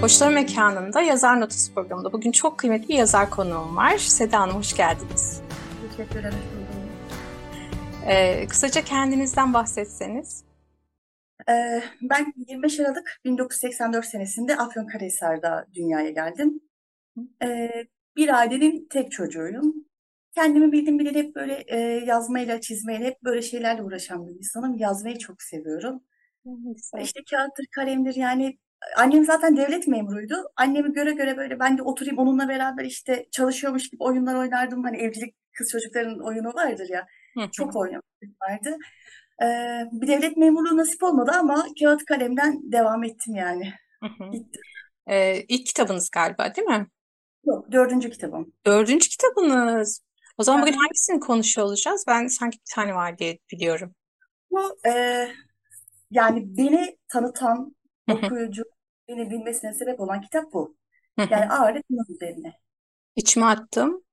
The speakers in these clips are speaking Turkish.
Koçlar Mekanı'nda Yazar Notası programında bugün çok kıymetli bir yazar konuğum var. Seda Hanım hoş geldiniz. Teşekkür ederim. Ee, kısaca kendinizden bahsetseniz. Ee, ben 25 Aralık 1984 senesinde Afyonkarahisar'da dünyaya geldim. Ee, bir ailenin tek çocuğuyum. Kendimi bildim bileli hep böyle e, yazmayla, çizmeyle, hep böyle şeylerle uğraşan bir insanım. Yazmayı çok seviyorum. Güzel. İşte kağıttır, kalemdir yani annem zaten devlet memuruydu. Annemi göre göre böyle ben de oturayım onunla beraber işte çalışıyormuş gibi oyunlar oynardım. Hani evcilik kız çocukların oyunu vardır ya. Hı. Çok oynamışlık vardı. Ee, bir devlet memurluğu nasip olmadı ama kağıt kalemden devam ettim yani. Hı. Ee, ilk kitabınız galiba değil mi? Yok, dördüncü kitabım. Dördüncü kitabınız. O zaman bugün hangisini konuşuyor olacağız? Ben sanki bir tane var diye biliyorum. Bu e, yani beni tanıtan. Okuyucu beni bilmesine sebep olan kitap bu. Yani ağırlık bunun üzerine. İçime attım.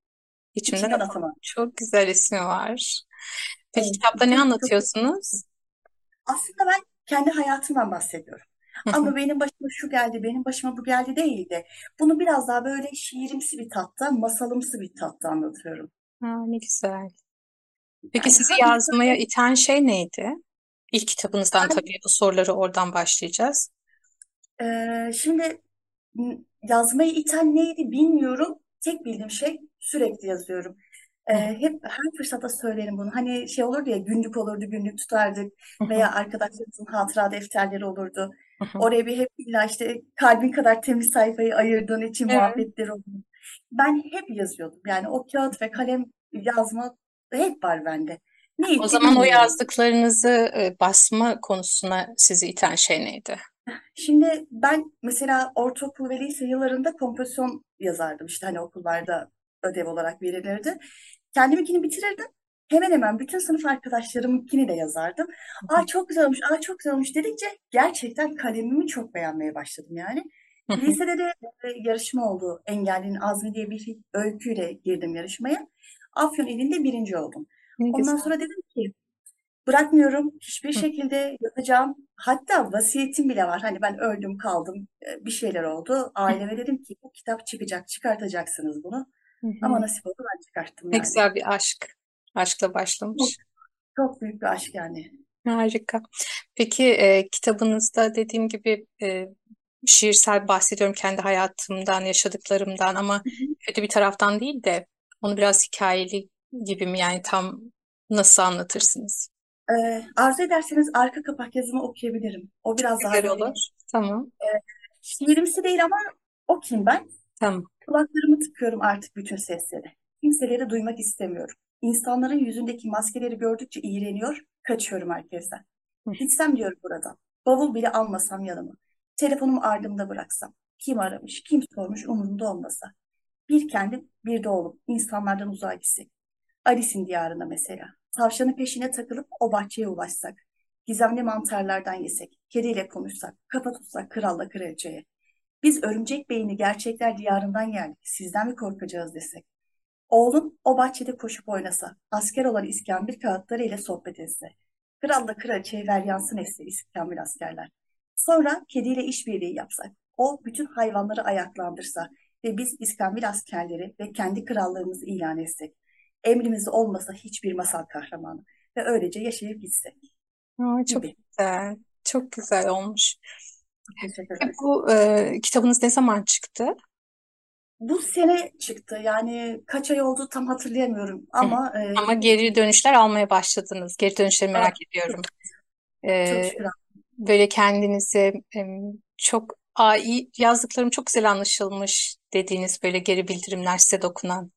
İçimden atamam. atamam. Çok güzel ismi var. Peki Evet, kitapta ne anlatıyorsunuz? Aslında ben kendi hayatımdan bahsediyorum. Ama benim başıma şu geldi, benim başıma bu geldi değil de bunu biraz daha böyle şiirimsi bir tatta, masalımsı bir tatta anlatıyorum. Ha, ne güzel. Peki Yani sizi hangi yazmaya iten şey neydi? İlk kitabınızdan tabii bu soruları oradan başlayacağız. Ee, şimdi yazmayı iten neydi bilmiyorum. Tek bildiğim şey sürekli yazıyorum. Ee, hep her fırsatta söylerim bunu. Hani şey olurdu ya günlük olurdu, günlük tutardık veya arkadaşlarımızın hatıra defterleri olurdu. Oraya bir hep illa işte kalbin kadar temiz sayfayı ayırdığın için Evet. muhabbetler oldu. Ben hep yazıyordum. Yani o kağıt ve kalem yazma hep var bende. Ne O zaman o yazdıklarınızı basma konusuna sizi iten şey neydi? Şimdi ben mesela ortaokul ve lise yıllarında kompozisyon yazardım. İşte hani okullarda ödev olarak verilirdi. Kendiminkini bitirirdim. Hemen hemen bütün sınıf arkadaşlarımınkini de yazardım. Aa çok güzel olmuş, aa çok güzel olmuş dedikçe gerçekten kalemimi çok beğenmeye başladım yani. Lisede de yarışma oldu. Engellinin Azmi diye bir öyküyle girdim yarışmaya. Afyon ilinde birinci oldum. Ne Ondan güzel. sonra dedim ki bırakmıyorum hiçbir Hı. şekilde yapacağım. Hatta vasiyetim bile var. Hani ben öldüm kaldım e, bir şeyler oldu. Aileme dedim ki bu kitap çıkacak çıkartacaksınız bunu. Hı Ama nasip oldu ben çıkarttım Ne yani. güzel bir aşk. Aşkla Çok, başlamış. çok büyük bir aşk yani. Harika. Peki e, kitabınızda dediğim gibi e, şiirsel bahsediyorum kendi hayatımdan, yaşadıklarımdan ama kötü bir taraftan değil de onu biraz hikayeli gibi mi yani tam nasıl anlatırsınız? Ee, arzu ederseniz arka kapak yazımı okuyabilirim. O biraz daha Güzel böyle olur. Tamam. şiirimsi değil ama okuyayım ben. Tamam. Kulaklarımı tıkıyorum artık bütün seslere. Kimseleri duymak istemiyorum. İnsanların yüzündeki maskeleri gördükçe iğreniyor, kaçıyorum herkesten. Hı. Gitsem diyorum buradan. Bavul bile almasam yanıma. Telefonumu ardımda bıraksam. Kim aramış, kim sormuş umurumda olmasa. Bir kendim, bir de oğlum. İnsanlardan uzağa gitsek. Alice'in diyarına mesela. Tavşanın peşine takılıp o bahçeye ulaşsak. Gizemli mantarlardan yesek. Kediyle konuşsak. Kafa tutsak kralla kraliçeye. Biz örümcek beyni gerçekler diyarından geldik. Sizden mi korkacağız desek. Oğlum o bahçede koşup oynasa. Asker olan iskambil kağıtları ile sohbet etse. Kralla kraliçeye ver yansın etse iskambil askerler. Sonra kediyle işbirliği yapsak, o bütün hayvanları ayaklandırsa ve biz İskambil askerleri ve kendi krallığımızı ilan etsek, emrimizde olmasa hiçbir masal kahramanı ve öylece yaşayıp gitsek Aa, çok gibi. güzel. Çok güzel olmuş. Teşekkür E, ederim. Bu e, kitabınız ne zaman çıktı? Bu sene çıktı. Yani kaç ay oldu tam hatırlayamıyorum Hı. ama e, Ama geri dönüşler almaya başladınız. Geri dönüşleri evet, merak çok, ediyorum. çok E, şükür. böyle kendinizi em, çok Aa, iyi, yazdıklarım çok güzel anlaşılmış dediğiniz böyle geri bildirimler size dokunan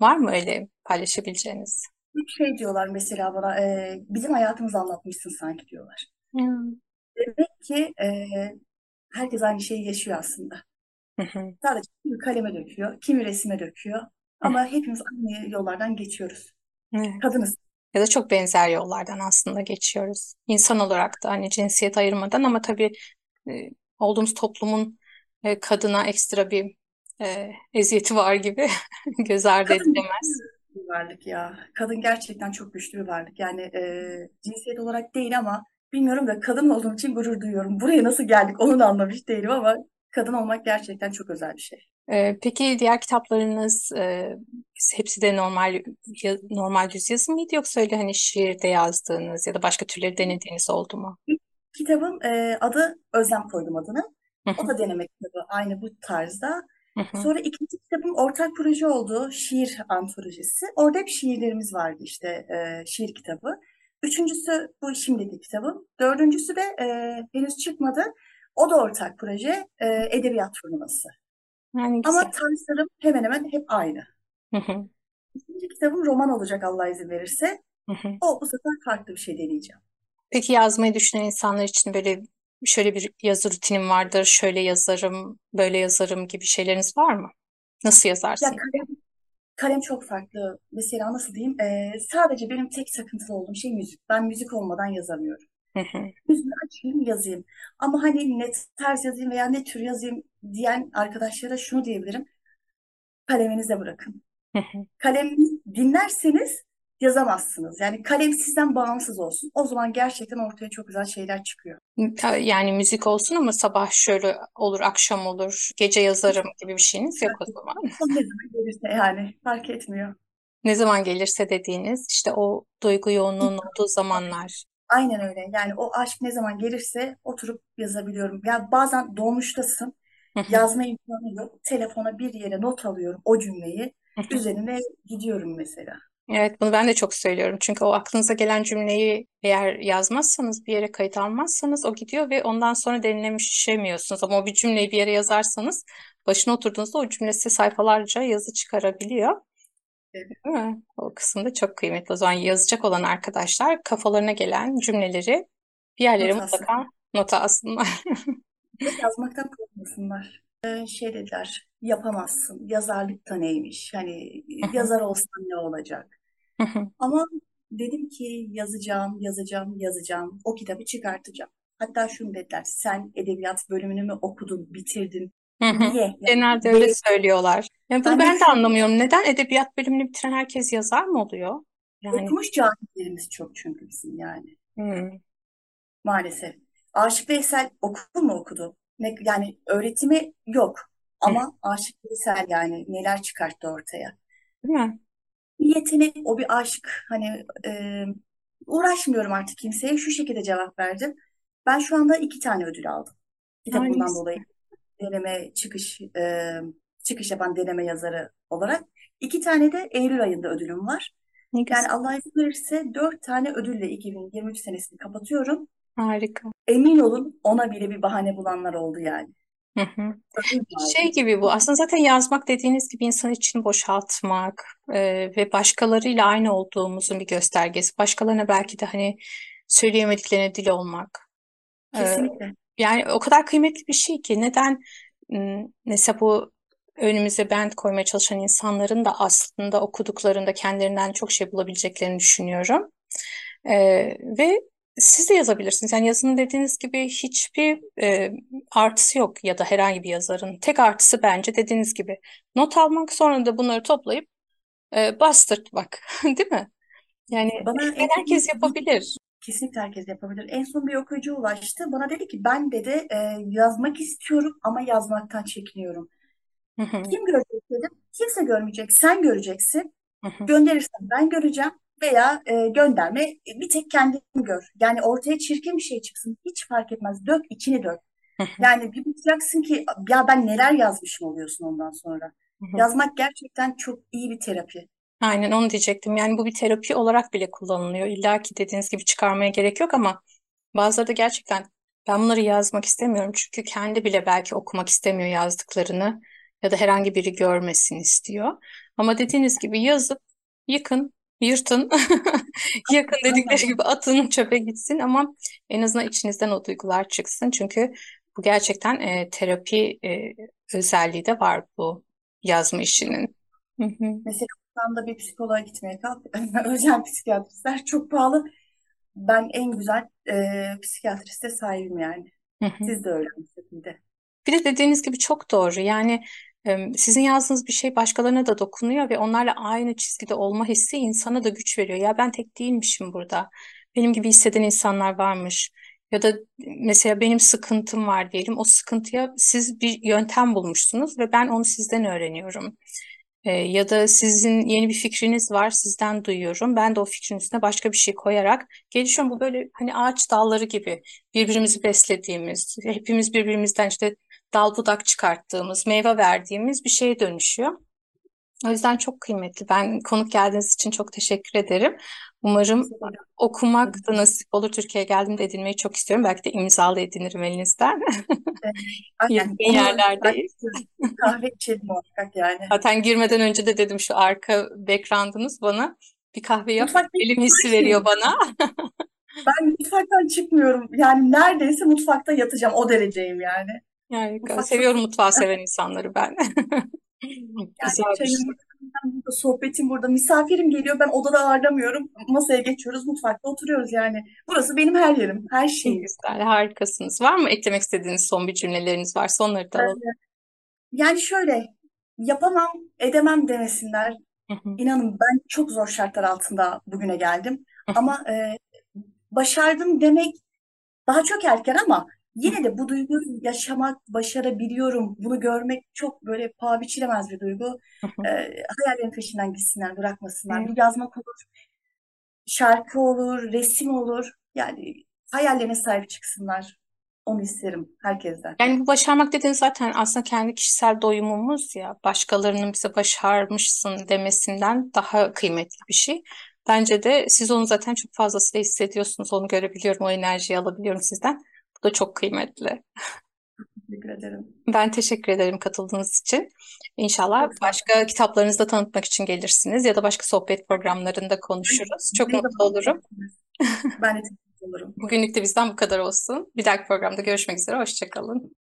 var mı öyle paylaşabileceğiniz? Bir şey diyorlar mesela bana, e, bizim hayatımızı anlatmışsın sanki diyorlar. Hmm. Demek ki e, herkes aynı şeyi yaşıyor aslında. Sadece kimi kaleme döküyor, kimi resime döküyor. Ama hepimiz aynı yollardan geçiyoruz. Evet. Kadınız. Ya da çok benzer yollardan aslında geçiyoruz. İnsan olarak da hani cinsiyet ayırmadan ama tabii e, olduğumuz toplumun e, kadına ekstra bir e, eziyeti var gibi göz ardı Kadın edilemez. güçlü bir varlık ya. Kadın gerçekten çok güçlü bir varlık. Yani e, cinsiyet olarak değil ama bilmiyorum da kadın olduğum için gurur duyuyorum. Buraya nasıl geldik onu da anlamış değilim ama kadın olmak gerçekten çok özel bir şey. E, peki diğer kitaplarınız e, hepsi de normal ya- normal düz yazım mıydı yoksa öyle hani şiirde yazdığınız ya da başka türleri denediğiniz oldu mu? Kitabım e, adı Özlem koydum adını. O da deneme kitabı aynı bu tarzda. Hı hı, Sonra ikinci kitabım ortak proje oldu. Şiir antolojisi. Orada hep şiirlerimiz vardı işte e, şiir kitabı. Üçüncüsü bu şimdiki kitabım. Dördüncüsü de e, henüz çıkmadı. O da ortak proje. E, edebiyat turnuvası. Yani Ama tarzlarım hemen hemen hep aynı. Hı hı, İkinci kitabım roman olacak Allah izin verirse. hı hı. O bu sefer farklı bir şey deneyeceğim. Peki yazmayı düşünen insanlar için böyle şöyle bir yazı rutinim vardır, şöyle yazarım, böyle yazarım gibi şeyleriniz var mı? Nasıl Ya yazarsın? kalem, kalem çok farklı. Mesela nasıl diyeyim? E, sadece benim tek takıntılı olduğum şey müzik. Ben müzik olmadan yazamıyorum. Hı hı, Yüzünü açayım yazayım. Ama hani ne tarz yazayım veya ne tür yazayım diyen arkadaşlara şunu diyebilirim. Kaleminize bırakın. hı hı. Kaleminizi dinlerseniz yazamazsınız. Yani kalem sizden bağımsız olsun. O zaman gerçekten ortaya çok güzel şeyler çıkıyor. Yani müzik olsun ama sabah şöyle olur, akşam olur, gece yazarım gibi bir şeyiniz yok o zaman. Ne zaman gelirse yani fark etmiyor. Ne zaman gelirse dediğiniz işte o duygu yoğunluğunun olduğu zamanlar. Aynen öyle. Yani o aşk ne zaman gelirse oturup yazabiliyorum. Ya bazen dolmuştasın. Yazma imkanı yok. Telefona bir yere not alıyorum o cümleyi. Üzerine gidiyorum mesela. Evet, bunu ben de çok söylüyorum. Çünkü o aklınıza gelen cümleyi eğer yazmazsanız, bir yere kayıt almazsanız o gidiyor ve ondan sonra derinleşemiyorsunuz. Ama o bir cümleyi bir yere yazarsanız başına oturduğunuzda o cümle size sayfalarca yazı çıkarabiliyor. Evet. Değil mi? O kısımda çok kıymetli. O zaman yazacak olan arkadaşlar kafalarına gelen cümleleri bir yerlere Not mutlaka nota alsınlar. Yazmaktan korkmasınlar. Ee, şey dediler, yapamazsın. Yazarlık da neymiş? Hani yazar olsan ne olacak? Hı hı, Ama dedim ki yazacağım, yazacağım, yazacağım. O kitabı çıkartacağım. Hatta şunu dediler, sen edebiyat bölümünü mü okudun, bitirdin? hı hı. Niye? Genelde öyle benim- söylüyorlar. Yani bunu ben ben de anlamıyorum. Neden edebiyat bölümünü bitiren herkes yazar mı oluyor? Yani okumuş cahillerimiz çok çünkü bizim yani hmm. maalesef. Aşık Veysel okul mu okudu? Ne, yani öğretimi yok. Hı, Ama Aşık Veysel yani neler çıkarttı ortaya. değil mi? Bir yetenek, o bir aşk. Hani e, uğraşmıyorum artık kimseye. Şu şekilde cevap verdim. Ben şu anda iki tane ödül aldım. Ne Kitabımdan güzel. dolayı deneme çıkış e, çıkış yapan deneme yazarı olarak. İki tane de Eylül ayında ödülüm var. Ne Yani güzel. Allah izin verirse dört tane ödülle 2023 senesini kapatıyorum. Harika. Emin olun ona bile bir bahane bulanlar oldu yani. Hı hı. Şey gibi bu. Aslında zaten yazmak dediğiniz gibi insan için boşaltmak e, ve başkalarıyla aynı olduğumuzun bir göstergesi. Başkalarına belki de hani söyleyemediklerine dil olmak. E, Kesinlikle. yani o kadar kıymetli bir şey ki neden m, mesela bu önümüze band koymaya çalışan insanların da aslında okuduklarında kendilerinden çok şey bulabileceklerini düşünüyorum. E, ve siz de yazabilirsiniz. Yani yazının dediğiniz gibi hiçbir e, artısı yok ya da herhangi bir yazarın. Tek artısı bence dediğiniz gibi not almak sonra da bunları toplayıp e, bastırtmak, değil mi? Yani Bana en herkes çok yapabilir. kesinlikle herkes yapabilir. En son bir okuyucu ulaştı. Bana dedi ki ben dedi e, yazmak istiyorum ama yazmaktan çekiniyorum. Kim görecek dedim. Kimse görmeyecek. Sen göreceksin. Gönderirsen ben göreceğim veya e, gönderme e, bir tek kendini gör. Yani ortaya çirkin bir şey çıksın. Hiç fark etmez. Dök içini dök. Yani bir bakacaksın ki ya ben neler yazmışım oluyorsun ondan sonra. Yazmak gerçekten çok iyi bir terapi. Aynen onu diyecektim. Yani bu bir terapi olarak bile kullanılıyor. İlla ki dediğiniz gibi çıkarmaya gerek yok ama bazıları da gerçekten ben bunları yazmak istemiyorum. Çünkü kendi bile belki okumak istemiyor yazdıklarını ya da herhangi biri görmesin istiyor. Ama dediğiniz gibi yazıp yıkın, yırtın, yakın dedikleri gibi atın çöpe gitsin ama en azından içinizden o duygular çıksın. Çünkü bu gerçekten e, terapi e, özelliği de var bu yazma işinin. Hı hı. Mesela anda bir psikoloğa gitmeye kalk. Özel psikiyatristler çok pahalı. Ben en güzel e, psikiyatriste sahibim yani. Hı hı. Siz de öyle bir şekilde. Bir de dediğiniz gibi çok doğru. Yani sizin yazdığınız bir şey başkalarına da dokunuyor ve onlarla aynı çizgide olma hissi insana da güç veriyor. Ya ben tek değilmişim burada. Benim gibi hisseden insanlar varmış. Ya da mesela benim sıkıntım var diyelim. O sıkıntıya siz bir yöntem bulmuşsunuz ve ben onu sizden öğreniyorum. Ya da sizin yeni bir fikriniz var, sizden duyuyorum. Ben de o fikrin üstüne başka bir şey koyarak gelişiyorum. Bu böyle hani ağaç dalları gibi birbirimizi beslediğimiz, hepimiz birbirimizden işte dal budak çıkarttığımız, meyve verdiğimiz bir şeye dönüşüyor. O yüzden çok kıymetli. Ben konuk geldiğiniz için çok teşekkür ederim. Umarım okumak da nasip olur. Türkiye'ye geldiğimde edinmeyi çok istiyorum. Belki de imzalı edinirim elinizden. Aynen. Yerlerdeyiz. kahve içelim muhakkak yani. Zaten girmeden önce de dedim şu arka background'ınız bana bir kahve yap. Elim hissi veriyor bana. Ben mutfaktan çıkmıyorum. Yani neredeyse mutfakta yatacağım. O dereceyim yani. Harika. Seviyorum mutfağı seven insanları ben. Yani bir şey. burada, sohbetim burada. Misafirim geliyor. Ben odada ağırlamıyorum. Masaya geçiyoruz. Mutfakta oturuyoruz yani. Burası benim her yerim. Her şeyim. güzel, harikasınız. Var mı eklemek istediğiniz son bir cümleleriniz varsa onları da alalım. Yani şöyle yapamam, edemem demesinler. Hı hı, İnanın ben çok zor şartlar altında bugüne geldim. hı, Ama e, başardım demek daha çok erken ama yine de bu duyguyu yaşamak, başarabiliyorum, bunu görmek çok böyle paha biçilemez bir duygu. hı hı. E, hayallerin peşinden gitsinler, bırakmasınlar. Evet. Bu yazmak olur, şarkı olur, resim olur. Yani hayallerine sahip çıksınlar. Onu isterim herkesten. Yani bu başarmak dediğiniz zaten aslında kendi kişisel doyumumuz ya. Başkalarının bize başarmışsın demesinden daha kıymetli bir şey. Bence de siz onu zaten çok fazlasıyla hissediyorsunuz. Onu görebiliyorum, o enerjiyi alabiliyorum sizden. Bu da çok kıymetli. Teşekkür ederim. Ben teşekkür ederim katıldığınız için. İnşallah Çok başka kitaplarınızı da tanıtmak için gelirsiniz ya da başka sohbet programlarında konuşuruz. Çok Ne mutlu olurum. Ben de teşekkür olurum. Bugünlük de bizden bu kadar olsun. Bir dahaki programda görüşmek üzere. Hoşça kalın.